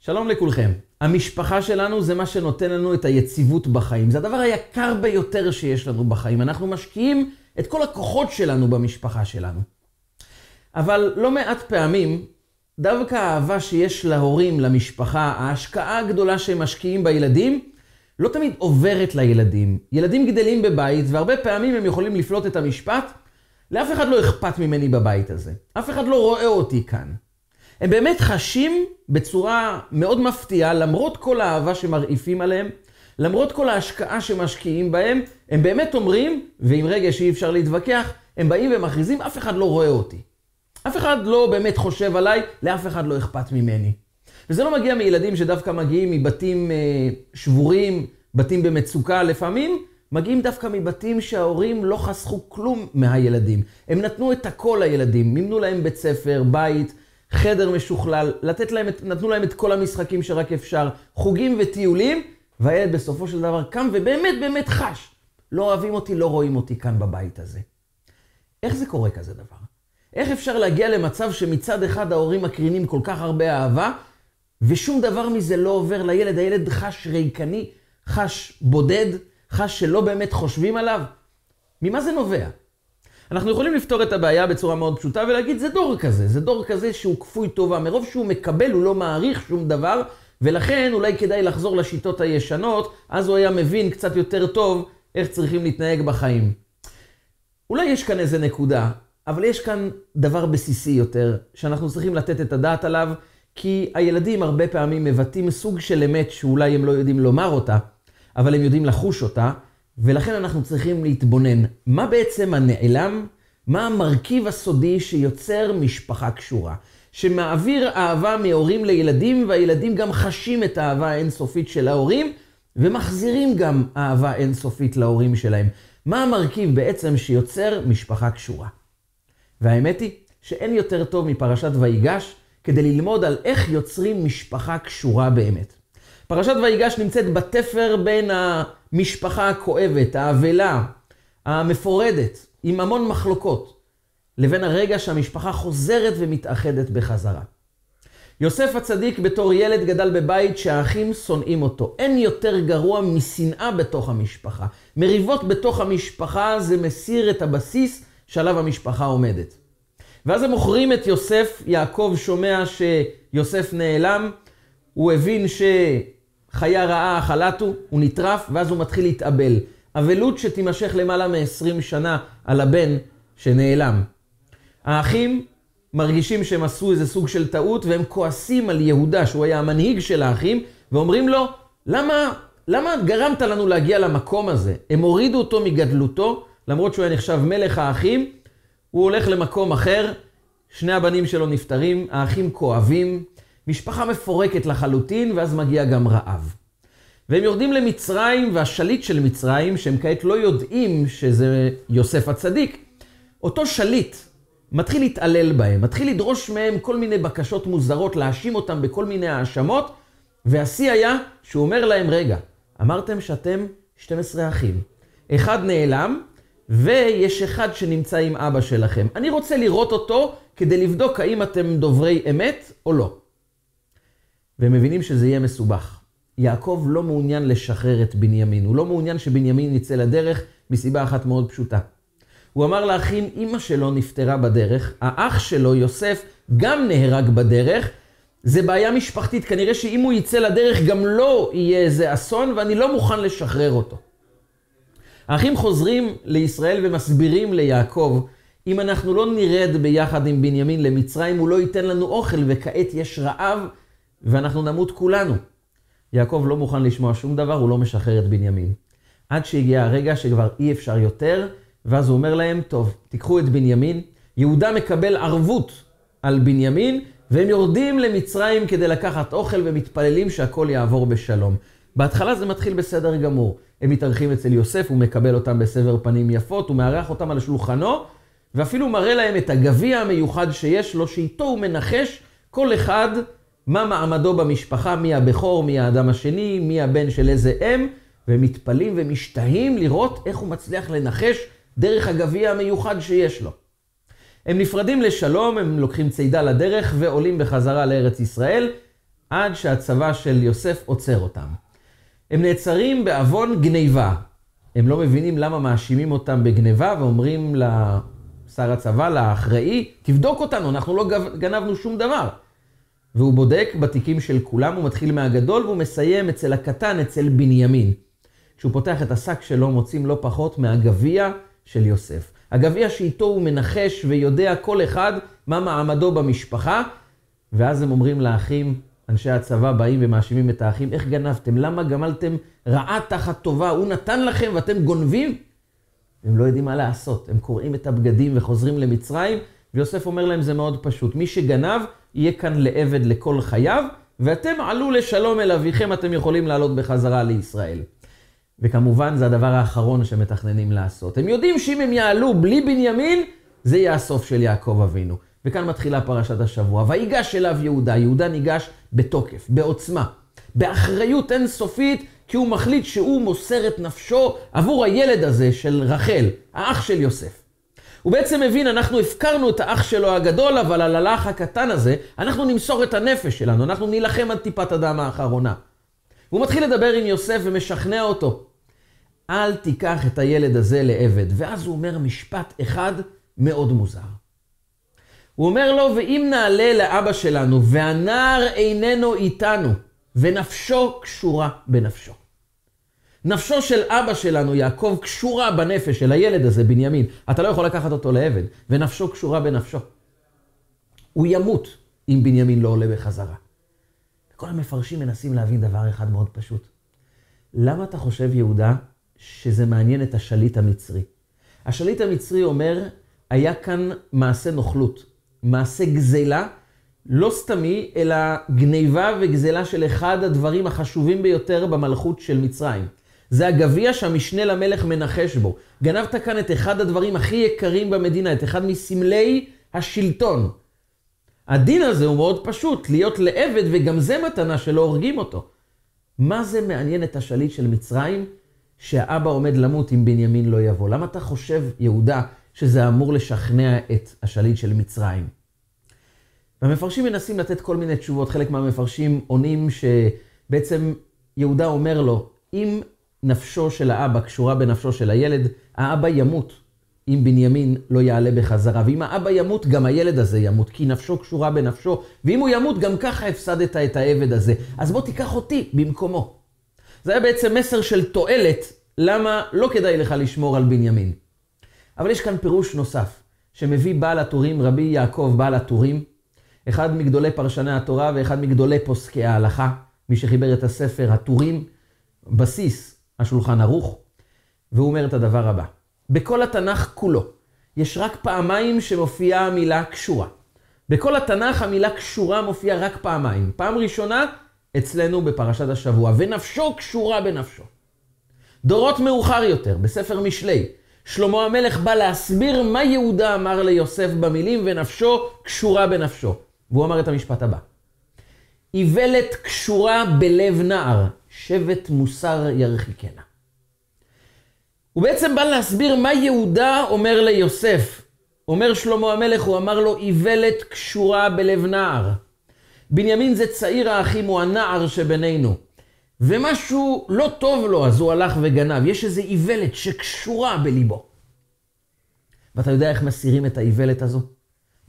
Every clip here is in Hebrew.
שלום לכולכם. המשפחה שלנו זה מה שנותן לנו את היציבות בחיים. זה הדבר היקר ביותר שיש לנו בחיים. אנחנו משקיעים את כל הכוחות שלנו במשפחה שלנו. אבל לא מעט פעמים, דווקא האהבה שיש להורים, למשפחה, ההשקעה הגדולה שהם משקיעים בילדים, לא תמיד עוברת לילדים. ילדים גדלים בבית, והרבה פעמים הם יכולים לפלוט את המשפט, לאף אחד לא אכפת ממני בבית הזה. אף אחד לא רואה אותי כאן. הם באמת חשים בצורה מאוד מפתיעה, למרות כל האהבה שמרעיפים עליהם, למרות כל ההשקעה שמשקיעים בהם, הם באמת אומרים, ועם רגש אי אפשר להתווכח, הם באים ומכריזים, אף אחד לא רואה אותי. אף אחד לא באמת חושב עליי, לאף אחד לא אכפת ממני. וזה לא מגיע מילדים שדווקא מגיעים מבתים אה, שבורים, בתים במצוקה לפעמים, מגיעים דווקא מבתים שההורים לא חסכו כלום מהילדים. הם נתנו את הכל לילדים, מימנו להם בית ספר, בית, חדר משוכלל, לתת להם, נתנו להם את כל המשחקים שרק אפשר, חוגים וטיולים, והילד בסופו של דבר קם ובאמת באמת חש. לא אוהבים אותי, לא רואים אותי כאן בבית הזה. איך זה קורה כזה דבר? איך אפשר להגיע למצב שמצד אחד ההורים מקרינים כל כך הרבה אהבה, ושום דבר מזה לא עובר לילד? הילד חש ריקני, חש בודד, חש שלא באמת חושבים עליו? ממה זה נובע? אנחנו יכולים לפתור את הבעיה בצורה מאוד פשוטה ולהגיד, זה דור כזה, זה דור כזה שהוא כפוי טובה. מרוב שהוא מקבל, הוא לא מעריך שום דבר, ולכן אולי כדאי לחזור לשיטות הישנות, אז הוא היה מבין קצת יותר טוב איך צריכים להתנהג בחיים. אולי יש כאן איזה נקודה, אבל יש כאן דבר בסיסי יותר, שאנחנו צריכים לתת את הדעת עליו, כי הילדים הרבה פעמים מבטאים סוג של אמת שאולי הם לא יודעים לומר אותה, אבל הם יודעים לחוש אותה, ולכן אנחנו צריכים להתבונן, מה בעצם הנעלם, מה המרכיב הסודי שיוצר משפחה קשורה, שמעביר אהבה מהורים לילדים, והילדים גם חשים את האהבה האינסופית של ההורים, ומחזירים גם אהבה אינסופית להורים שלהם. מה המרכיב בעצם שיוצר משפחה קשורה? והאמת היא שאין יותר טוב מפרשת ויגש כדי ללמוד על איך יוצרים משפחה קשורה באמת. פרשת ויגש נמצאת בתפר בין המשפחה הכואבת, האבלה, המפורדת, עם המון מחלוקות, לבין הרגע שהמשפחה חוזרת ומתאחדת בחזרה. יוסף הצדיק בתור ילד גדל בבית שהאחים שונאים אותו. אין יותר גרוע משנאה בתוך המשפחה. מריבות בתוך המשפחה זה מסיר את הבסיס שעליו המשפחה עומדת. ואז הם מוכרים את יוסף, יעקב שומע שיוסף נעלם, הוא הבין ש... חיה רעה חלטו, הוא נטרף, ואז הוא מתחיל להתאבל. אבלות שתימשך למעלה מ-20 שנה על הבן שנעלם. האחים מרגישים שהם עשו איזה סוג של טעות, והם כועסים על יהודה, שהוא היה המנהיג של האחים, ואומרים לו, למה, למה גרמת לנו להגיע למקום הזה? הם הורידו אותו מגדלותו, למרות שהוא היה נחשב מלך האחים, הוא הולך למקום אחר, שני הבנים שלו נפטרים, האחים כואבים, משפחה מפורקת לחלוטין, ואז מגיע גם רעב. והם יורדים למצרים, והשליט של מצרים, שהם כעת לא יודעים שזה יוסף הצדיק, אותו שליט מתחיל להתעלל בהם, מתחיל לדרוש מהם כל מיני בקשות מוזרות, להאשים אותם בכל מיני האשמות, והשיא היה שהוא אומר להם, רגע, אמרתם שאתם 12 אחים. אחד נעלם, ויש אחד שנמצא עם אבא שלכם. אני רוצה לראות אותו כדי לבדוק האם אתם דוברי אמת או לא. והם מבינים שזה יהיה מסובך. יעקב לא מעוניין לשחרר את בנימין, הוא לא מעוניין שבנימין יצא לדרך מסיבה אחת מאוד פשוטה. הוא אמר לאחים, אמא שלו נפטרה בדרך, האח שלו, יוסף, גם נהרג בדרך. זה בעיה משפחתית, כנראה שאם הוא יצא לדרך גם לא יהיה איזה אסון, ואני לא מוכן לשחרר אותו. האחים חוזרים לישראל ומסבירים ליעקב, אם אנחנו לא נרד ביחד עם בנימין למצרים, הוא לא ייתן לנו אוכל, וכעת יש רעב ואנחנו נמות כולנו. יעקב לא מוכן לשמוע שום דבר, הוא לא משחרר את בנימין. עד שהגיע הרגע שכבר אי אפשר יותר, ואז הוא אומר להם, טוב, תיקחו את בנימין. יהודה מקבל ערבות על בנימין, והם יורדים למצרים כדי לקחת אוכל ומתפללים שהכל יעבור בשלום. בהתחלה זה מתחיל בסדר גמור. הם מתארחים אצל יוסף, הוא מקבל אותם בסבר פנים יפות, הוא מארח אותם על שולחנו, ואפילו מראה להם את הגביע המיוחד שיש לו, שאיתו הוא מנחש כל אחד מה מעמדו במשפחה, מי הבכור, מי האדם השני, מי הבן של איזה אם, ומתפלאים ומשתהים לראות איך הוא מצליח לנחש דרך הגביע המיוחד שיש לו. הם נפרדים לשלום, הם לוקחים צידה לדרך ועולים בחזרה לארץ ישראל. עד שהצבא של יוסף עוצר אותם. הם נעצרים בעוון גניבה. הם לא מבינים למה מאשימים אותם בגניבה ואומרים לשר הצבא, לאחראי, תבדוק אותנו, אנחנו לא גנבנו שום דבר. והוא בודק בתיקים של כולם, הוא מתחיל מהגדול והוא מסיים אצל הקטן, אצל בנימין. כשהוא פותח את השק שלו, מוצאים לא פחות מהגביע של יוסף. הגביע שאיתו הוא מנחש ויודע כל אחד מה מעמדו במשפחה, ואז הם אומרים לאחים, אנשי הצבא באים ומאשימים את האחים, איך גנבתם? למה גמלתם רעה תחת טובה? הוא נתן לכם ואתם גונבים? הם לא יודעים מה לעשות, הם קורעים את הבגדים וחוזרים למצרים, ויוסף אומר להם, זה מאוד פשוט, מי שגנב, יהיה כאן לעבד לכל חייו, ואתם עלו לשלום אל אביכם, אתם יכולים לעלות בחזרה לישראל. וכמובן, זה הדבר האחרון שמתכננים לעשות. הם יודעים שאם הם יעלו בלי בנימין, זה יהיה הסוף של יעקב אבינו. וכאן מתחילה פרשת השבוע. ויגש אליו יהודה, יהודה ניגש בתוקף, בעוצמה, באחריות אינסופית, כי הוא מחליט שהוא מוסר את נפשו עבור הילד הזה של רחל, האח של יוסף. הוא בעצם מבין, אנחנו הפקרנו את האח שלו הגדול, אבל על הלך הקטן הזה, אנחנו נמסור את הנפש שלנו, אנחנו נילחם עד טיפת הדם האחרונה. והוא מתחיל לדבר עם יוסף ומשכנע אותו. אל תיקח את הילד הזה לעבד. ואז הוא אומר משפט אחד מאוד מוזר. הוא אומר לו, ואם נעלה לאבא שלנו, והנער איננו איתנו, ונפשו קשורה בנפשו. נפשו של אבא שלנו, יעקב, קשורה בנפש של הילד הזה, בנימין. אתה לא יכול לקחת אותו לעבד, ונפשו קשורה בנפשו. הוא ימות אם בנימין לא עולה בחזרה. כל המפרשים מנסים להבין דבר אחד מאוד פשוט. למה אתה חושב, יהודה, שזה מעניין את השליט המצרי? השליט המצרי אומר, היה כאן מעשה נוכלות, מעשה גזלה, לא סתמי, אלא גניבה וגזלה של אחד הדברים החשובים ביותר במלכות של מצרים. זה הגביע שהמשנה למלך מנחש בו. גנבת כאן את אחד הדברים הכי יקרים במדינה, את אחד מסמלי השלטון. הדין הזה הוא מאוד פשוט, להיות לעבד, וגם זה מתנה שלא הורגים אותו. מה זה מעניין את השליט של מצרים, שהאבא עומד למות אם בנימין לא יבוא? למה אתה חושב, יהודה, שזה אמור לשכנע את השליט של מצרים? והמפרשים מנסים לתת כל מיני תשובות. חלק מהמפרשים עונים שבעצם יהודה אומר לו, אם נפשו של האבא קשורה בנפשו של הילד, האבא ימות. אם בנימין לא יעלה בחזרה. ואם האבא ימות, גם הילד הזה ימות, כי נפשו קשורה בנפשו. ואם הוא ימות, גם ככה הפסדת את העבד הזה. אז בוא תיקח אותי במקומו. זה היה בעצם מסר של תועלת, למה לא כדאי לך לשמור על בנימין. אבל יש כאן פירוש נוסף, שמביא בעל הטורים, רבי יעקב בעל הטורים, אחד מגדולי פרשני התורה ואחד מגדולי פוסקי ההלכה, מי שחיבר את הספר הטורים, בסיס השולחן ערוך, והוא אומר את הדבר הבא. בכל התנ"ך כולו, יש רק פעמיים שמופיעה המילה קשורה. בכל התנ"ך המילה קשורה מופיעה רק פעמיים. פעם ראשונה, אצלנו בפרשת השבוע, ונפשו קשורה בנפשו. דורות מאוחר יותר, בספר משלי, שלמה המלך בא להסביר מה יהודה אמר ליוסף במילים, ונפשו קשורה בנפשו. והוא אמר את המשפט הבא: איוולת קשורה בלב נער, שבט מוסר ירחיקנה. הוא בעצם בא להסביר מה יהודה אומר ליוסף. אומר שלמה המלך, הוא אמר לו, איוולת קשורה בלב נער. בנימין זה צעיר האחים, הוא הנער שבינינו. ומשהו לא טוב לו, אז הוא הלך וגנב. יש איזו איוולת שקשורה בליבו. ואתה יודע איך מסירים את האיוולת הזו?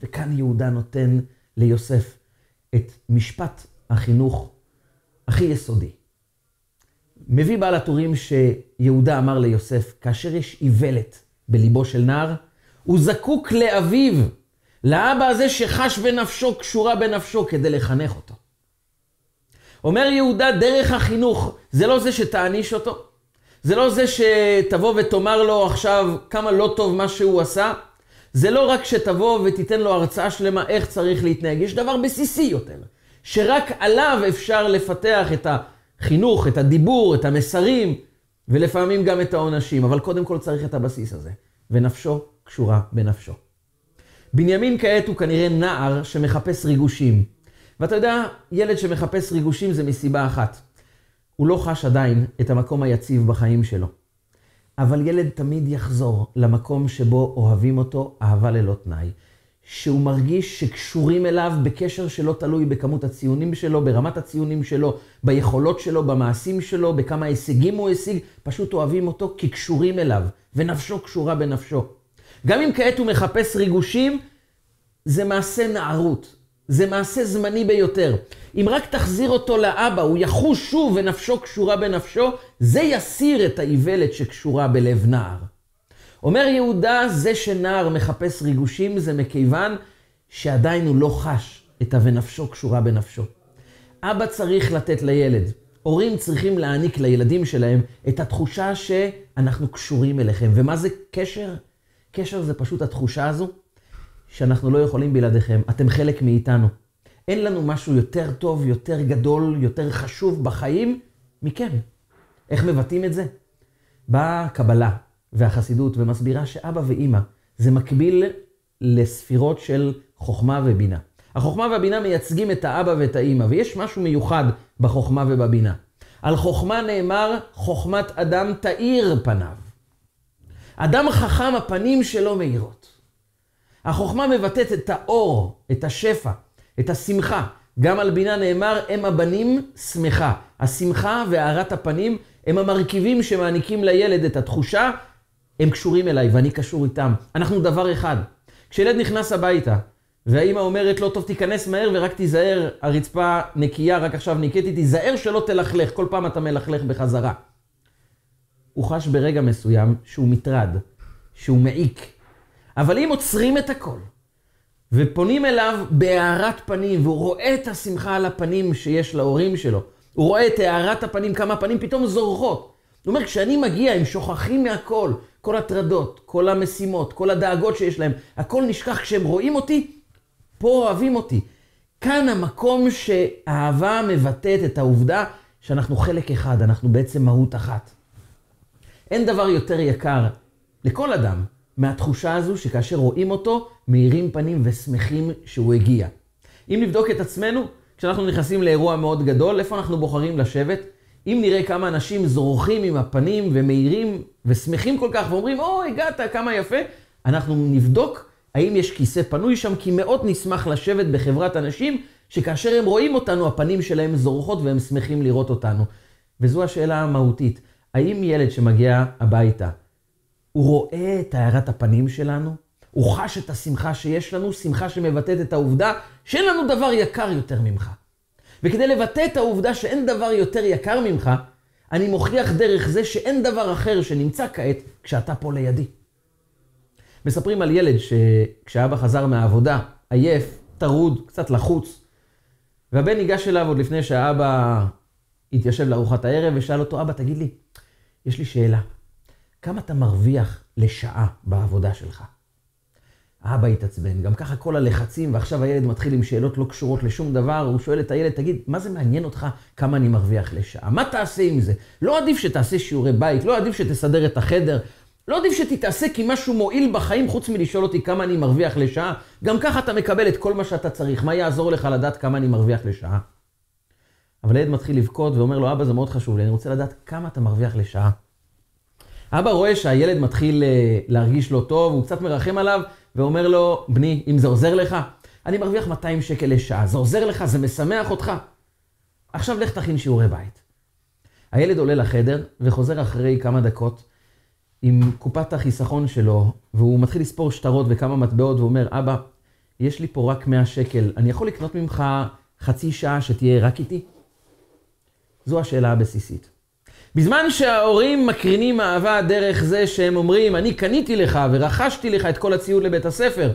וכאן יהודה נותן ליוסף את משפט החינוך הכי יסודי. מביא בעל הטורים שיהודה אמר ליוסף, כאשר יש איוולת בליבו של נער, הוא זקוק לאביו, לאבא הזה שחש בנפשו, קשורה בנפשו, כדי לחנך אותו. אומר יהודה, דרך החינוך, זה לא זה שתעניש אותו, זה לא זה שתבוא ותאמר לו עכשיו כמה לא טוב מה שהוא עשה, זה לא רק שתבוא ותיתן לו הרצאה שלמה איך צריך להתנהג, יש דבר בסיסי יותר, שרק עליו אפשר לפתח את החינוך, את הדיבור, את המסרים, ולפעמים גם את העונשים, אבל קודם כל צריך את הבסיס הזה, ונפשו קשורה בנפשו. בנימין כעת הוא כנראה נער שמחפש ריגושים. ואתה יודע, ילד שמחפש ריגושים זה מסיבה אחת. הוא לא חש עדיין את המקום היציב בחיים שלו. אבל ילד תמיד יחזור למקום שבו אוהבים אותו אהבה ללא תנאי. שהוא מרגיש שקשורים אליו בקשר שלא תלוי בכמות הציונים שלו, ברמת הציונים שלו, ביכולות שלו, במעשים שלו, בכמה הישגים הוא השיג, פשוט אוהבים אותו כי קשורים אליו, ונפשו קשורה בנפשו. גם אם כעת הוא מחפש ריגושים, זה מעשה נערות, זה מעשה זמני ביותר. אם רק תחזיר אותו לאבא, הוא יחוש שוב ונפשו קשורה בנפשו, זה יסיר את האיוולת שקשורה בלב נער. אומר יהודה, זה שנער מחפש ריגושים זה מכיוון שעדיין הוא לא חש את ה"ונפשו קשורה בנפשו". אבא צריך לתת לילד, הורים צריכים להעניק לילדים שלהם את התחושה שאנחנו קשורים אליכם. ומה זה קשר? קשר זה פשוט התחושה הזו שאנחנו לא יכולים בלעדיכם, אתם חלק מאיתנו. אין לנו משהו יותר טוב, יותר גדול, יותר חשוב בחיים מכם. איך מבטאים את זה? באה קבלה והחסידות ומסבירה שאבא ואימא זה מקביל לספירות של חוכמה ובינה. החוכמה והבינה מייצגים את האבא ואת האימא, ויש משהו מיוחד בחוכמה ובבינה. על חוכמה נאמר, חוכמת אדם תאיר פניו. אדם חכם, הפנים שלו מאירות. החוכמה מבטאת את האור, את השפע, את השמחה. גם על בינה נאמר, הם הבנים שמחה. השמחה והארת הפנים הם המרכיבים שמעניקים לילד את התחושה, הם קשורים אליי ואני קשור איתם. אנחנו דבר אחד. כשילד נכנס הביתה, והאימא אומרת לו, טוב, תיכנס מהר ורק תיזהר, הרצפה נקייה, רק עכשיו ניקטי, תיזהר שלא תלכלך, כל פעם אתה מלכלך בחזרה. הוא חש ברגע מסוים שהוא מטרד, שהוא מעיק. אבל אם עוצרים את הכל, ופונים אליו בהארת פנים, והוא רואה את השמחה על הפנים שיש להורים שלו, הוא רואה את הארת הפנים, כמה הפנים פתאום זורחות. הוא אומר, כשאני מגיע, הם שוכחים מהכל, כל הטרדות, כל המשימות, כל הדאגות שיש להם, הכל נשכח כשהם רואים אותי, פה אוהבים אותי. כאן המקום שאהבה מבטאת את העובדה שאנחנו חלק אחד, אנחנו בעצם מהות אחת. אין דבר יותר יקר לכל אדם מהתחושה הזו שכאשר רואים אותו, מאירים פנים ושמחים שהוא הגיע. אם נבדוק את עצמנו, כשאנחנו נכנסים לאירוע מאוד גדול, איפה אנחנו בוחרים לשבת? אם נראה כמה אנשים זורחים עם הפנים ומאירים ושמחים כל כך ואומרים, או, הגעת, כמה יפה, אנחנו נבדוק האם יש כיסא פנוי שם, כי מאוד נשמח לשבת בחברת אנשים שכאשר הם רואים אותנו, הפנים שלהם זורחות והם שמחים לראות אותנו. וזו השאלה המהותית. האם ילד שמגיע הביתה, הוא רואה את הארת הפנים שלנו? הוא חש את השמחה שיש לנו, שמחה שמבטאת את העובדה שאין לנו דבר יקר יותר ממך. וכדי לבטא את העובדה שאין דבר יותר יקר ממך, אני מוכיח דרך זה שאין דבר אחר שנמצא כעת כשאתה פה לידי. מספרים על ילד שכשאבא חזר מהעבודה, עייף, טרוד, קצת לחוץ, והבן ניגש אליו עוד לפני שהאבא התיישב לארוחת הערב ושאל אותו, אבא, תגיד לי, יש לי שאלה, כמה אתה מרוויח לשעה בעבודה שלך? האבא התעצבן, גם ככה כל הלחצים, ועכשיו הילד מתחיל עם שאלות לא קשורות לשום דבר, הוא שואל את הילד, תגיד, מה זה מעניין אותך כמה אני מרוויח לשעה? מה תעשה עם זה? לא עדיף שתעשה שיעורי בית, לא עדיף שתסדר את החדר, לא עדיף שתתעסק עם משהו מועיל בחיים חוץ מלשאול אותי כמה אני מרוויח לשעה? גם ככה אתה מקבל את כל מה שאתה צריך, מה יעזור לך לדעת כמה אני מרוויח לשעה? אבל הילד מתחיל לבכות ואומר לו, אבא, זה מאוד חשוב לי, אני רוצה לדעת כמה אתה מרוויח לשעה. אבא רואה שהילד מתחיל אה, להרגיש לא טוב, הוא קצת מרחם עליו, ואומר לו, בני, אם זה עוזר לך, אני מרוויח 200 שקל לשעה, זה עוזר לך, זה משמח אותך. עכשיו לך תכין שיעורי בית. הילד עולה לחדר וחוזר אחרי כמה דקות עם קופת החיסכון שלו, והוא מתחיל לספור שטרות וכמה מטבעות, ואומר, אבא, יש לי פה רק 100 שקל, אני יכול לקנות ממך חצי שעה שתהיה רק איתי? זו השאלה הבסיסית. בזמן שההורים מקרינים אהבה דרך זה שהם אומרים, אני קניתי לך ורכשתי לך את כל הציוד לבית הספר,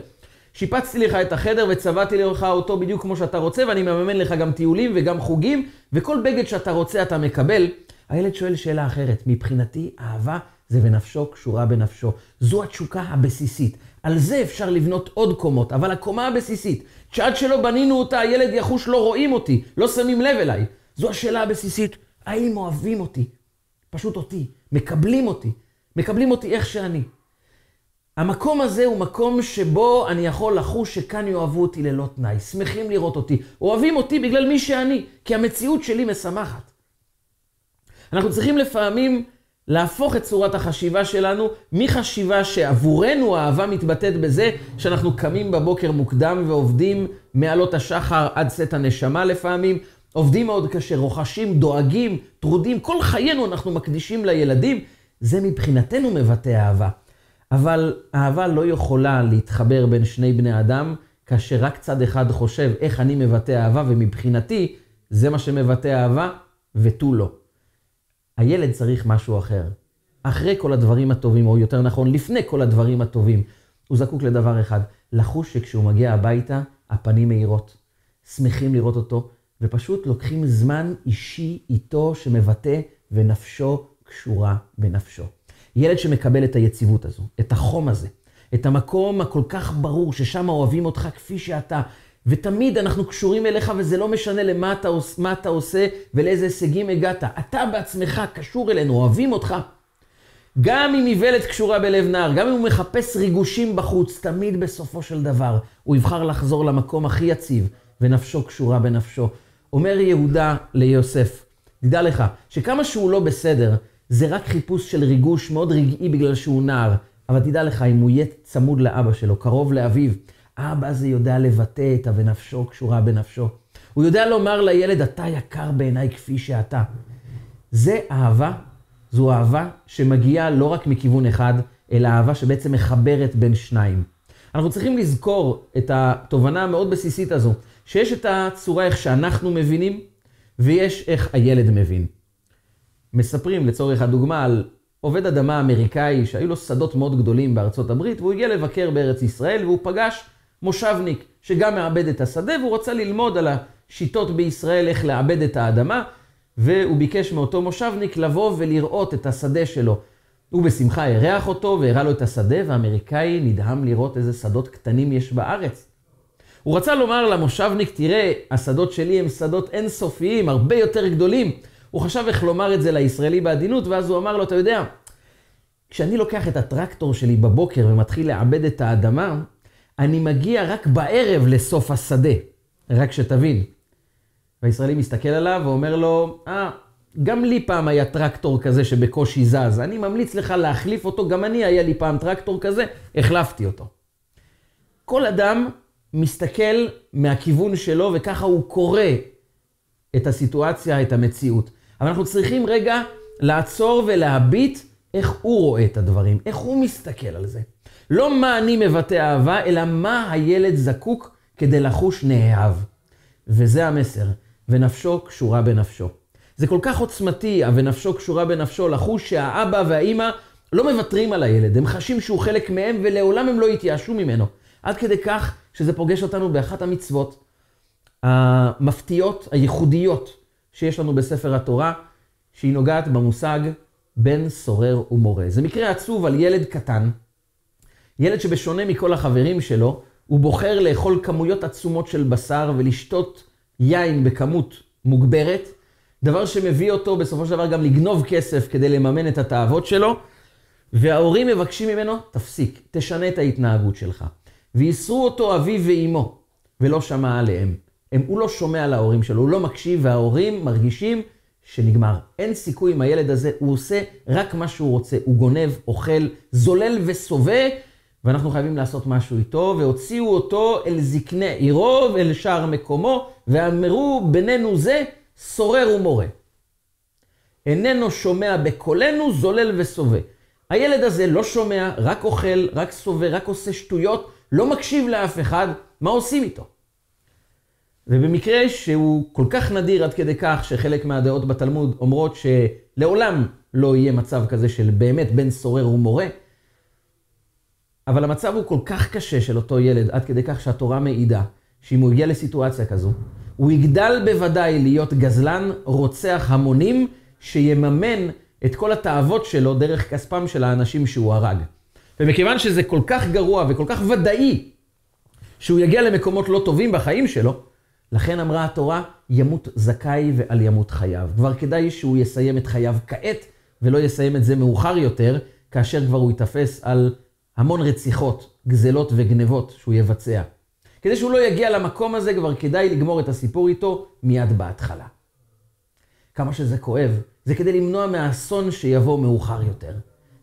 שיפצתי לך את החדר וצבעתי לך אותו בדיוק כמו שאתה רוצה, ואני מממן לך גם טיולים וגם חוגים, וכל בגד שאתה רוצה אתה מקבל. הילד שואל שאלה אחרת, מבחינתי אהבה זה ונפשו קשורה בנפשו. זו התשוקה הבסיסית. על זה אפשר לבנות עוד קומות, אבל הקומה הבסיסית, שעד שלא בנינו אותה, הילד יחוש לא רואים אותי, לא שמים לב אליי. זו השאלה הבסיסית, האם אוהבים אותי? פשוט אותי, מקבלים אותי, מקבלים אותי איך שאני. המקום הזה הוא מקום שבו אני יכול לחוש שכאן יאהבו אותי ללא תנאי, שמחים לראות אותי, אוהבים אותי בגלל מי שאני, כי המציאות שלי משמחת. אנחנו צריכים לפעמים להפוך את צורת החשיבה שלנו מחשיבה שעבורנו האהבה מתבטאת בזה שאנחנו קמים בבוקר מוקדם ועובדים מעלות השחר עד צאת הנשמה לפעמים, עובדים מאוד קשה, רוכשים, דואגים, טרודים, כל חיינו אנחנו מקדישים לילדים, זה מבחינתנו מבטא אהבה. אבל אהבה לא יכולה להתחבר בין שני בני אדם, כאשר רק צד אחד חושב איך אני מבטא אהבה, ומבחינתי זה מה שמבטא אהבה, ותו לא. הילד צריך משהו אחר. אחרי כל הדברים הטובים, או יותר נכון, לפני כל הדברים הטובים, הוא זקוק לדבר אחד, לחוש שכשהוא מגיע הביתה, הפנים מאירות. שמחים לראות אותו, ופשוט לוקחים זמן אישי איתו שמבטא ונפשו קשורה בנפשו. ילד שמקבל את היציבות הזו, את החום הזה, את המקום הכל כך ברור ששם אוהבים אותך כפי שאתה, ותמיד אנחנו קשורים אליך וזה לא משנה למה אתה, מה אתה עושה ולאיזה הישגים הגעת. אתה בעצמך קשור אלינו, אוהבים אותך. גם אם איוולת קשורה בלב נער, גם אם הוא מחפש ריגושים בחוץ, תמיד בסופו של דבר הוא יבחר לחזור למקום הכי יציב, ונפשו קשורה בנפשו. אומר יהודה ליוסף, תדע לך, שכמה שהוא לא בסדר, זה רק חיפוש של ריגוש מאוד רגעי בגלל שהוא נער. אבל תדע לך, אם הוא יהיה צמוד לאבא שלו, קרוב לאביו, האבא הזה יודע לבטא את ה"ונפשו קשורה בנפשו". הוא יודע לומר לילד, אתה יקר בעיניי כפי שאתה. זה אהבה, זו אהבה שמגיעה לא רק מכיוון אחד, אלא אהבה שבעצם מחברת בין שניים. אנחנו צריכים לזכור את התובנה המאוד בסיסית הזו, שיש את הצורה איך שאנחנו מבינים, ויש איך הילד מבין. מספרים לצורך הדוגמה על עובד אדמה אמריקאי שהיו לו שדות מאוד גדולים בארצות הברית, והוא הגיע לבקר בארץ ישראל והוא פגש מושבניק שגם מעבד את השדה, והוא רצה ללמוד על השיטות בישראל איך לעבד את האדמה, והוא ביקש מאותו מושבניק לבוא ולראות את השדה שלו. הוא בשמחה אירח אותו והראה לו את השדה, והאמריקאי נדהם לראות איזה שדות קטנים יש בארץ. הוא רצה לומר למושבניק, תראה, השדות שלי הם שדות אינסופיים, הרבה יותר גדולים. הוא חשב איך לומר את זה לישראלי בעדינות, ואז הוא אמר לו, אתה יודע, כשאני לוקח את הטרקטור שלי בבוקר ומתחיל לעבד את האדמה, אני מגיע רק בערב לסוף השדה. רק שתבין. והישראלי מסתכל עליו ואומר לו, אה, גם לי פעם היה טרקטור כזה שבקושי זז. אני ממליץ לך להחליף אותו, גם אני היה לי פעם טרקטור כזה, החלפתי אותו. כל אדם מסתכל מהכיוון שלו וככה הוא קורא את הסיטואציה, את המציאות. אבל אנחנו צריכים רגע לעצור ולהביט איך הוא רואה את הדברים, איך הוא מסתכל על זה. לא מה אני מבטא אהבה, אלא מה הילד זקוק כדי לחוש נאהב. וזה המסר, ונפשו קשורה בנפשו. זה כל כך עוצמתי, ה"ונפשו קשורה בנפשו", לחוש שהאבא והאימא לא מוותרים על הילד, הם חשים שהוא חלק מהם ולעולם הם לא יתייאשו ממנו. עד כדי כך שזה פוגש אותנו באחת המצוות המפתיעות, הייחודיות, שיש לנו בספר התורה, שהיא נוגעת במושג בן סורר ומורה. זה מקרה עצוב על ילד קטן, ילד שבשונה מכל החברים שלו, הוא בוחר לאכול כמויות עצומות של בשר ולשתות יין בכמות מוגברת, דבר שמביא אותו בסופו של דבר גם לגנוב כסף כדי לממן את התאוות שלו, וההורים מבקשים ממנו, תפסיק, תשנה את ההתנהגות שלך. וייסרו אותו אביו ואימו, ולא שמע עליהם. הם, הוא לא שומע להורים שלו, הוא לא מקשיב, וההורים מרגישים שנגמר. אין סיכוי עם הילד הזה, הוא עושה רק מה שהוא רוצה. הוא גונב, אוכל, זולל וסובא, ואנחנו חייבים לעשות משהו איתו, והוציאו אותו אל זקני עירו ואל שער מקומו, ואמרו בינינו זה סורר ומורה. איננו שומע בקולנו, זולל וסובא. הילד הזה לא שומע, רק אוכל, רק סובא, רק עושה שטויות, לא מקשיב לאף אחד, מה עושים איתו? ובמקרה שהוא כל כך נדיר עד כדי כך שחלק מהדעות בתלמוד אומרות שלעולם לא יהיה מצב כזה של באמת בן סורר ומורה, אבל המצב הוא כל כך קשה של אותו ילד, עד כדי כך שהתורה מעידה שאם הוא יגיע לסיטואציה כזו, הוא יגדל בוודאי להיות גזלן, רוצח המונים, שיממן את כל התאוות שלו דרך כספם של האנשים שהוא הרג. ומכיוון שזה כל כך גרוע וכל כך ודאי שהוא יגיע למקומות לא טובים בחיים שלו, לכן אמרה התורה, ימות זכאי ועל ימות חייו. כבר כדאי שהוא יסיים את חייו כעת, ולא יסיים את זה מאוחר יותר, כאשר כבר הוא ייתפס על המון רציחות, גזלות וגנבות שהוא יבצע. כדי שהוא לא יגיע למקום הזה, כבר כדאי לגמור את הסיפור איתו מיד בהתחלה. כמה שזה כואב, זה כדי למנוע מהאסון שיבוא מאוחר יותר.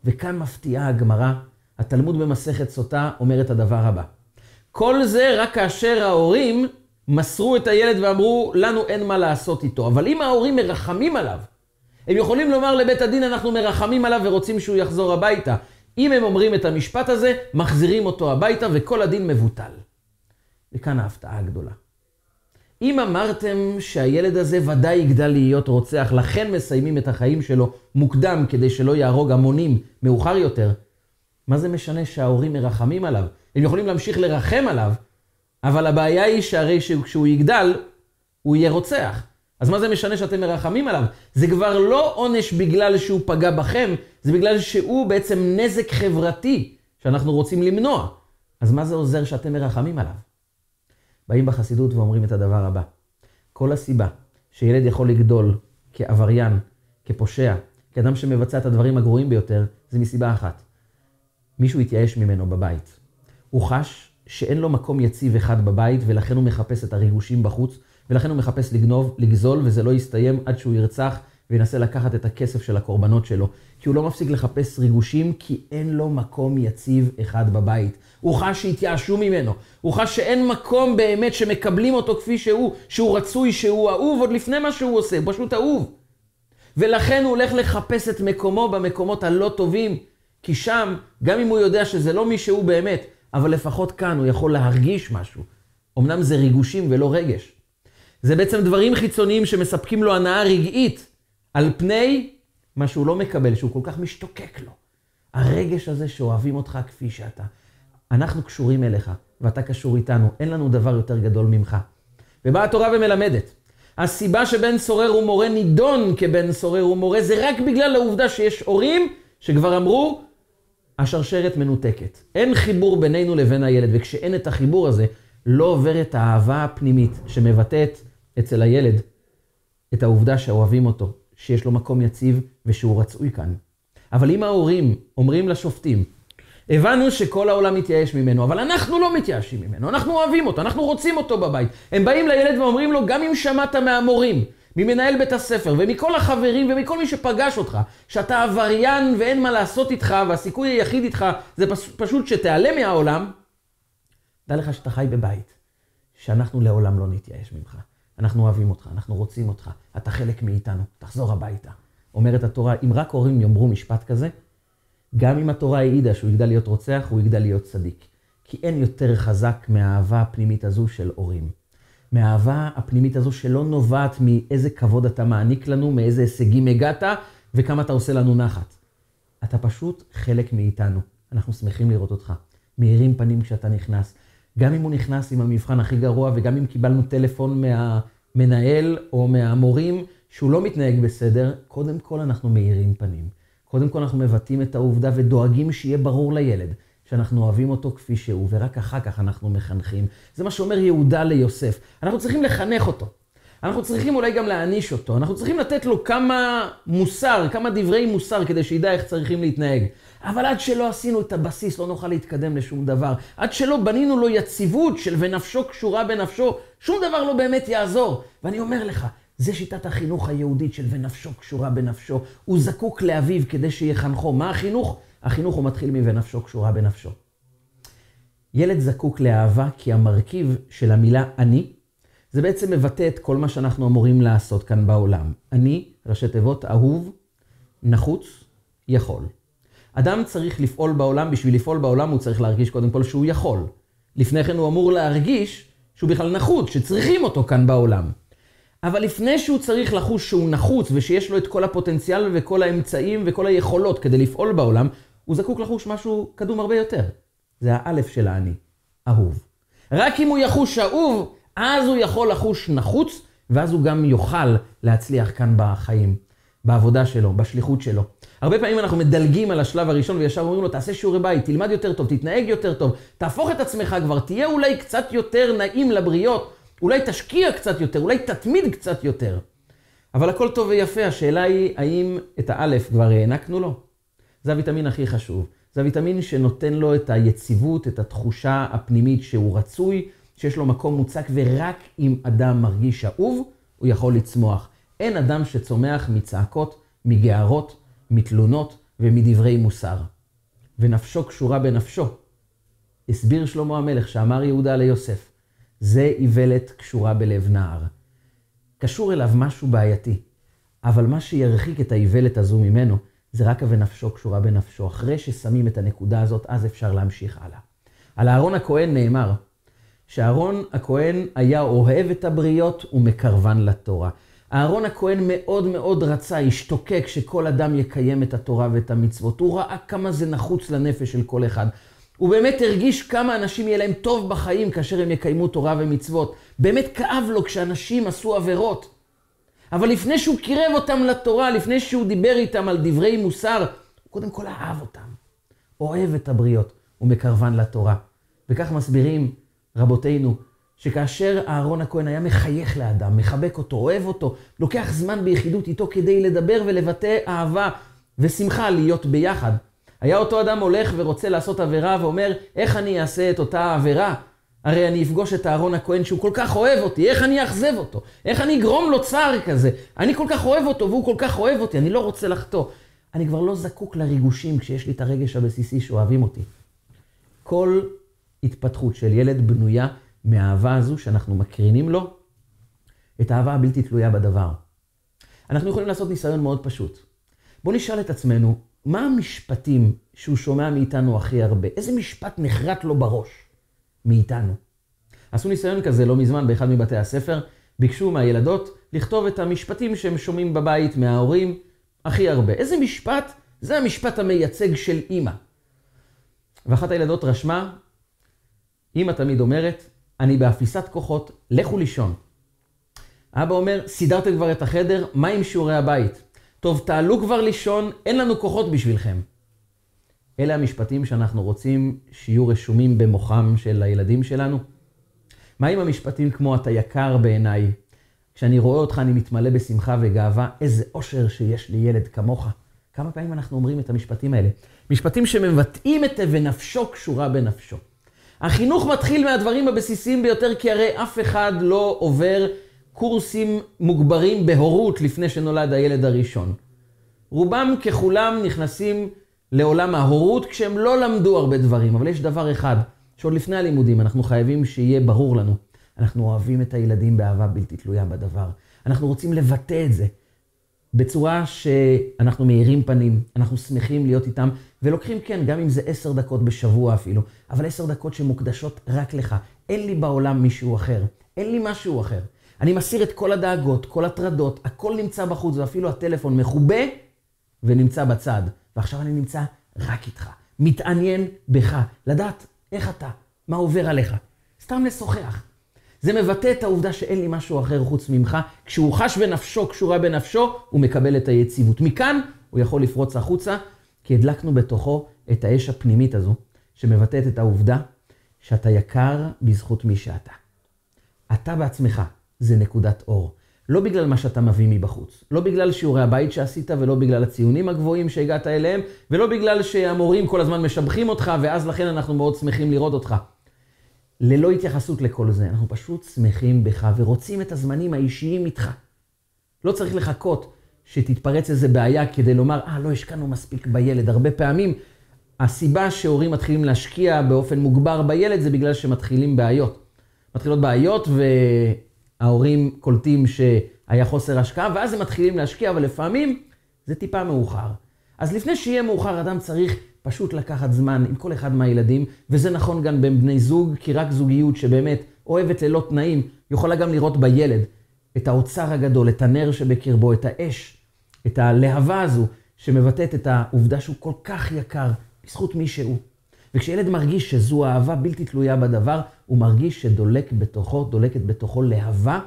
וכאן מפתיעה הגמרא, התלמוד במסכת סוטה אומר את הדבר הבא. כל זה רק כאשר ההורים מסרו את הילד ואמרו, לנו אין מה לעשות איתו. אבל אם ההורים מרחמים עליו, הם יכולים לומר לבית הדין, אנחנו מרחמים עליו ורוצים שהוא יחזור הביתה. אם הם אומרים את המשפט הזה, מחזירים אותו הביתה וכל הדין מבוטל. וכאן ההפתעה הגדולה. אם אמרתם שהילד הזה ודאי יגדל להיות רוצח, לכן מסיימים את החיים שלו מוקדם כדי שלא יהרוג המונים מאוחר יותר, מה זה משנה שההורים מרחמים עליו? הם יכולים להמשיך לרחם עליו, אבל הבעיה היא שהרי כשהוא יגדל, הוא יהיה רוצח. אז מה זה משנה שאתם מרחמים עליו? זה כבר לא עונש בגלל שהוא פגע בכם, זה בגלל שהוא בעצם נזק חברתי שאנחנו רוצים למנוע. אז מה זה עוזר שאתם מרחמים עליו? באים בחסידות ואומרים את הדבר הבא. כל הסיבה שילד יכול לגדול כעבריין, כפושע, כאדם שמבצע את הדברים הגרועים ביותר, זה מסיבה אחת. מישהו התייאש ממנו בבית. הוא חש שאין לו מקום יציב אחד בבית, ולכן הוא מחפש את הריגושים בחוץ, ולכן הוא מחפש לגנוב, לגזול, וזה לא יסתיים עד שהוא ירצח וינסה לקחת את הכסף של הקורבנות שלו. כי הוא לא מפסיק לחפש ריגושים, כי אין לו מקום יציב אחד בבית. הוא חש שהתייאשו ממנו. הוא חש שאין מקום באמת שמקבלים אותו כפי שהוא, שהוא רצוי, שהוא אהוב, עוד לפני מה שהוא עושה, הוא פשוט אהוב. ולכן הוא הולך לחפש את מקומו במקומות הלא טובים, כי שם, גם אם הוא יודע שזה לא מי שהוא באמת, אבל לפחות כאן הוא יכול להרגיש משהו. אמנם זה ריגושים ולא רגש. זה בעצם דברים חיצוניים שמספקים לו הנאה רגעית, על פני מה שהוא לא מקבל, שהוא כל כך משתוקק לו. הרגש הזה שאוהבים אותך כפי שאתה. אנחנו קשורים אליך, ואתה קשור איתנו, אין לנו דבר יותר גדול ממך. ובאה התורה ומלמדת. הסיבה שבן סורר ומורה נידון כבן סורר ומורה, זה רק בגלל העובדה שיש הורים שכבר אמרו, השרשרת מנותקת. אין חיבור בינינו לבין הילד, וכשאין את החיבור הזה, לא עוברת האהבה הפנימית שמבטאת אצל הילד את העובדה שאוהבים אותו, שיש לו מקום יציב ושהוא רצוי כאן. אבל אם ההורים אומרים לשופטים, הבנו שכל העולם מתייאש ממנו, אבל אנחנו לא מתייאשים ממנו, אנחנו אוהבים אותו, אנחנו רוצים אותו בבית. הם באים לילד ואומרים לו, גם אם שמעת מהמורים, ממנהל בית הספר ומכל החברים ומכל מי שפגש אותך, שאתה עבריין ואין מה לעשות איתך והסיכוי היחיד איתך זה פשוט שתיעלם מהעולם, דע לך שאתה חי בבית, שאנחנו לעולם לא נתייאש ממך. אנחנו אוהבים אותך, אנחנו רוצים אותך, אתה חלק מאיתנו, תחזור הביתה. אומרת התורה, אם רק הורים יאמרו משפט כזה, גם אם התורה העידה שהוא יגדל להיות רוצח, הוא יגדל להיות צדיק. כי אין יותר חזק מהאהבה הפנימית הזו של הורים. מהאהבה הפנימית הזו שלא נובעת מאיזה כבוד אתה מעניק לנו, מאיזה הישגים הגעת וכמה אתה עושה לנו נחת. אתה פשוט חלק מאיתנו. אנחנו שמחים לראות אותך. מאירים פנים כשאתה נכנס. גם אם הוא נכנס עם המבחן הכי גרוע, וגם אם קיבלנו טלפון מהמנהל או מהמורים שהוא לא מתנהג בסדר, קודם כל אנחנו מאירים פנים. קודם כל אנחנו מבטאים את העובדה ודואגים שיהיה ברור לילד שאנחנו אוהבים אותו כפי שהוא, ורק אחר כך אנחנו מחנכים. זה מה שאומר יהודה ליוסף. אנחנו צריכים לחנך אותו. אנחנו צריכים אולי גם להעניש אותו. אנחנו צריכים לתת לו כמה מוסר, כמה דברי מוסר, כדי שידע איך צריכים להתנהג. אבל עד שלא עשינו את הבסיס, לא נוכל להתקדם לשום דבר. עד שלא בנינו לו יציבות של ונפשו קשורה בנפשו, שום דבר לא באמת יעזור. ואני אומר לך, זה שיטת החינוך היהודית של ונפשו קשורה בנפשו. הוא זקוק לאביו כדי שיחנכו. מה החינוך? החינוך הוא מתחיל מ"ונפשו קשורה בנפשו". ילד זקוק לאהבה כי המרכיב של המילה אני, זה בעצם מבטא את כל מה שאנחנו אמורים לעשות כאן בעולם. אני, ראשי תיבות, אהוב, נחוץ, יכול. אדם צריך לפעול בעולם, בשביל לפעול בעולם הוא צריך להרגיש קודם כל שהוא יכול. לפני כן הוא אמור להרגיש שהוא בכלל נחוץ, שצריכים אותו כאן בעולם. אבל לפני שהוא צריך לחוש שהוא נחוץ ושיש לו את כל הפוטנציאל וכל האמצעים וכל היכולות כדי לפעול בעולם, הוא זקוק לחוש משהו קדום הרבה יותר. זה האלף של האני, אהוב. רק אם הוא יחוש אהוב, אז הוא יכול לחוש נחוץ, ואז הוא גם יוכל להצליח כאן בחיים, בעבודה שלו, בשליחות שלו. הרבה פעמים אנחנו מדלגים על השלב הראשון וישר אומרים לו, תעשה שיעורי בית, תלמד יותר טוב, תתנהג יותר טוב, תהפוך את עצמך כבר, תהיה אולי קצת יותר נעים לבריות, אולי תשקיע קצת יותר, אולי תתמיד קצת יותר. אבל הכל טוב ויפה, השאלה היא, האם את האלף כבר הענקנו לו? זה הוויטמין הכי חשוב. זה הוויטמין שנותן לו את היציבות, את התחושה הפנימית שהוא רצוי, שיש לו מקום מוצק, ורק אם אדם מרגיש אהוב, הוא יכול לצמוח. אין אדם שצומח מצעקות מגערות, מתלונות ומדברי מוסר. ונפשו קשורה בנפשו. הסביר שלמה המלך שאמר יהודה ליוסף, זה איוולת קשורה בלב נער. קשור אליו משהו בעייתי, אבל מה שירחיק את האיוולת הזו ממנו, זה רק ה"ונפשו קשורה בנפשו". אחרי ששמים את הנקודה הזאת, אז אפשר להמשיך הלאה. על אהרון הכהן נאמר, שאהרון הכהן היה אוהב את הבריות ומקרבן לתורה. אהרון הכהן מאוד מאוד רצה, השתוקק שכל אדם יקיים את התורה ואת המצוות. הוא ראה כמה זה נחוץ לנפש של כל אחד. הוא באמת הרגיש כמה אנשים יהיה להם טוב בחיים כאשר הם יקיימו תורה ומצוות. באמת כאב לו כשאנשים עשו עבירות. אבל לפני שהוא קירב אותם לתורה, לפני שהוא דיבר איתם על דברי מוסר, הוא קודם כל אהב אותם. אוהב את הבריות ומקרבן לתורה. וכך מסבירים רבותינו, שכאשר אהרון הכהן היה מחייך לאדם, מחבק אותו, אוהב אותו, לוקח זמן ביחידות איתו כדי לדבר ולבטא אהבה ושמחה להיות ביחד. היה אותו אדם הולך ורוצה לעשות עבירה ואומר, איך אני אעשה את אותה עבירה? הרי אני אפגוש את אהרון הכהן שהוא כל כך אוהב אותי, איך אני אאכזב אותו? איך אני אגרום לו צער כזה? אני כל כך אוהב אותו והוא כל כך אוהב אותי, אני לא רוצה לחטוא. אני כבר לא זקוק לריגושים כשיש לי את הרגש הבסיסי שאוהבים אותי. כל התפתחות של ילד בנויה מהאהבה הזו שאנחנו מקרינים לו את האהבה הבלתי תלויה בדבר. אנחנו יכולים לעשות ניסיון מאוד פשוט. בואו נשאל את עצמנו, מה המשפטים שהוא שומע מאיתנו הכי הרבה? איזה משפט נחרט לו בראש מאיתנו? עשו ניסיון כזה לא מזמן באחד מבתי הספר, ביקשו מהילדות לכתוב את המשפטים שהם שומעים בבית מההורים הכי הרבה. איזה משפט? זה המשפט המייצג של אימא. ואחת הילדות רשמה, אימא תמיד אומרת, אני באפיסת כוחות, לכו לישון. אבא אומר, סידרתם כבר את החדר, מה עם שיעורי הבית? טוב, תעלו כבר לישון, אין לנו כוחות בשבילכם. אלה המשפטים שאנחנו רוצים שיהיו רשומים במוחם של הילדים שלנו. מה עם המשפטים כמו אתה יקר בעיניי? כשאני רואה אותך אני מתמלא בשמחה וגאווה, איזה אושר שיש לי ילד כמוך. כמה פעמים אנחנו אומרים את המשפטים האלה? משפטים שמבטאים את ונפשו קשורה בנפשו. החינוך מתחיל מהדברים הבסיסיים ביותר, כי הרי אף אחד לא עובר קורסים מוגברים בהורות לפני שנולד הילד הראשון. רובם ככולם נכנסים לעולם ההורות כשהם לא למדו הרבה דברים, אבל יש דבר אחד, שעוד לפני הלימודים אנחנו חייבים שיהיה ברור לנו. אנחנו אוהבים את הילדים באהבה בלתי תלויה בדבר. אנחנו רוצים לבטא את זה. בצורה שאנחנו מאירים פנים, אנחנו שמחים להיות איתם, ולוקחים, כן, גם אם זה עשר דקות בשבוע אפילו, אבל עשר דקות שמוקדשות רק לך. אין לי בעולם מישהו אחר, אין לי משהו אחר. אני מסיר את כל הדאגות, כל הטרדות, הכל נמצא בחוץ, ואפילו הטלפון מכובה ונמצא בצד. ועכשיו אני נמצא רק איתך, מתעניין בך, לדעת איך אתה, מה עובר עליך. סתם לשוחח. זה מבטא את העובדה שאין לי משהו אחר חוץ ממך. כשהוא חש בנפשו קשורה בנפשו, הוא מקבל את היציבות. מכאן הוא יכול לפרוץ החוצה, כי הדלקנו בתוכו את האש הפנימית הזו, שמבטאת את העובדה שאתה יקר בזכות מי שאתה. אתה בעצמך זה נקודת אור. לא בגלל מה שאתה מביא מבחוץ, לא בגלל שיעורי הבית שעשית ולא בגלל הציונים הגבוהים שהגעת אליהם, ולא בגלל שהמורים כל הזמן משבחים אותך ואז לכן אנחנו מאוד שמחים לראות אותך. ללא התייחסות לכל זה. אנחנו פשוט שמחים בך ורוצים את הזמנים האישיים איתך. לא צריך לחכות שתתפרץ איזה בעיה כדי לומר, אה, לא השקענו מספיק בילד. הרבה פעמים הסיבה שהורים מתחילים להשקיע באופן מוגבר בילד זה בגלל שמתחילים בעיות. מתחילות בעיות וההורים קולטים שהיה חוסר השקעה, ואז הם מתחילים להשקיע, אבל לפעמים זה טיפה מאוחר. אז לפני שיהיה מאוחר, אדם צריך פשוט לקחת זמן עם כל אחד מהילדים, וזה נכון גם בין בני זוג, כי רק זוגיות שבאמת אוהבת ללא תנאים, יכולה גם לראות בילד את האוצר הגדול, את הנר שבקרבו, את האש, את הלהבה הזו, שמבטאת את העובדה שהוא כל כך יקר בזכות מי שהוא. וכשילד מרגיש שזו אהבה בלתי תלויה בדבר, הוא מרגיש שדולק בתוכו, דולקת בתוכו להבה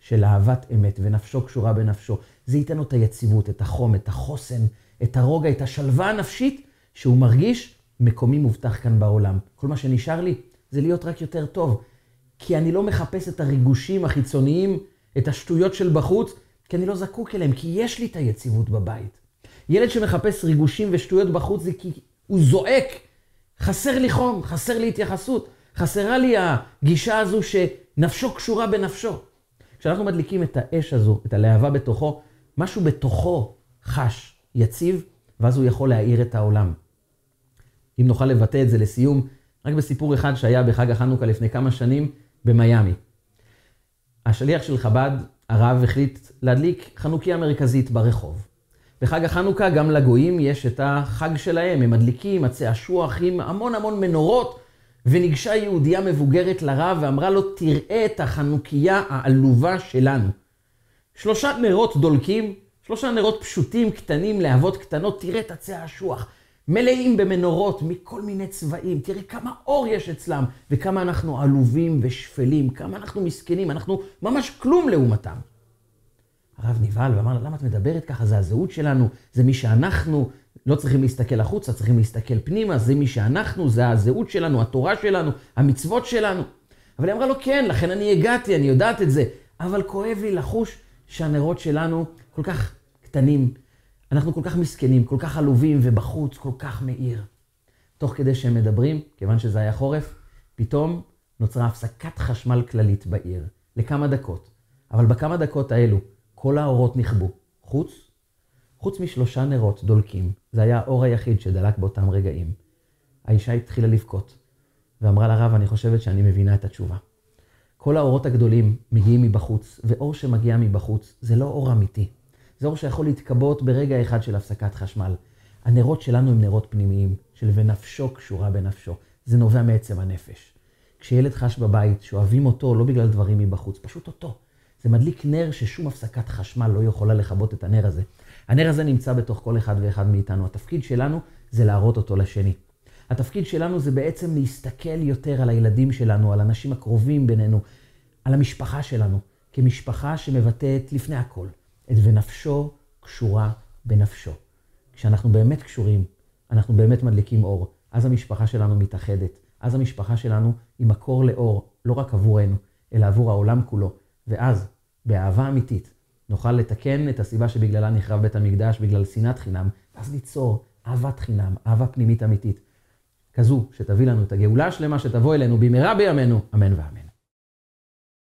של אהבת אמת, ונפשו קשורה בנפשו. זה ייתן לו את היציבות, את החום, את החוסן, את הרוגע, את השלווה הנפשית, שהוא מרגיש מקומי מובטח כאן בעולם. כל מה שנשאר לי זה להיות רק יותר טוב. כי אני לא מחפש את הריגושים החיצוניים, את השטויות של בחוץ, כי אני לא זקוק אליהם, כי יש לי את היציבות בבית. ילד שמחפש ריגושים ושטויות בחוץ זה כי הוא זועק, חסר לי חום, חסר לי התייחסות, חסרה לי הגישה הזו שנפשו קשורה בנפשו. כשאנחנו מדליקים את האש הזו, את הלהבה בתוכו, משהו בתוכו חש, יציב, ואז הוא יכול להאיר את העולם. אם נוכל לבטא את זה לסיום, רק בסיפור אחד שהיה בחג החנוכה לפני כמה שנים במיאמי. השליח של חב"ד, הרב, החליט להדליק חנוכיה מרכזית ברחוב. בחג החנוכה גם לגויים יש את החג שלהם, הם מדליקים עצי אשוח עם המון המון מנורות, וניגשה יהודייה מבוגרת לרב ואמרה לו, תראה את החנוכיה העלובה שלנו. שלושה נרות דולקים, שלושה נרות פשוטים, קטנים, להבות קטנות, תראה את עצי האשוח. מלאים במנורות מכל מיני צבעים, תראה כמה אור יש אצלם, וכמה אנחנו עלובים ושפלים, כמה אנחנו מסכנים, אנחנו ממש כלום לעומתם. הרב נבהל ואמר לה, למה את מדברת ככה? זה הזהות שלנו, זה מי שאנחנו, לא צריכים להסתכל החוצה, צריכים להסתכל פנימה, זה מי שאנחנו, זה הזהות שלנו, התורה שלנו, המצוות שלנו. אבל היא אמרה לו, כן, לכן אני הגעתי, אני יודעת את זה, אבל כואב לי לחוש שהנרות שלנו כל כך קטנים, אנחנו כל כך מסכנים, כל כך עלובים, ובחוץ כל כך מאיר. תוך כדי שהם מדברים, כיוון שזה היה חורף, פתאום נוצרה הפסקת חשמל כללית בעיר, לכמה דקות. אבל בכמה דקות האלו, כל האורות נכבו, חוץ, חוץ משלושה נרות דולקים. זה היה האור היחיד שדלק באותם רגעים. האישה התחילה לבכות, ואמרה לרב, אני חושבת שאני מבינה את התשובה. כל האורות הגדולים מגיעים מבחוץ, ואור שמגיע מבחוץ זה לא אור אמיתי. זה אור שיכול להתכבות ברגע אחד של הפסקת חשמל. הנרות שלנו הם נרות פנימיים, של ונפשו קשורה בנפשו. זה נובע מעצם הנפש. כשילד חש בבית שאוהבים אותו לא בגלל דברים מבחוץ, פשוט אותו. זה מדליק נר ששום הפסקת חשמל לא יכולה לכבות את הנר הזה. הנר הזה נמצא בתוך כל אחד ואחד מאיתנו. התפקיד שלנו זה להראות אותו לשני. התפקיד שלנו זה בעצם להסתכל יותר על הילדים שלנו, על האנשים הקרובים בינינו, על המשפחה שלנו, כמשפחה שמבטאת לפני הכל את ונפשו קשורה בנפשו. כשאנחנו באמת קשורים, אנחנו באמת מדליקים אור, אז המשפחה שלנו מתאחדת, אז המשפחה שלנו היא מקור לאור, לא רק עבורנו, אלא עבור העולם כולו. ואז, באהבה אמיתית, נוכל לתקן את הסיבה שבגללה נחרב בית המקדש, בגלל שנאת חינם, ואז ליצור אהבת חינם, אהבה פנימית אמיתית, כזו שתביא לנו את הגאולה השלמה שתבוא אלינו במהרה בימינו, אמן ואמן.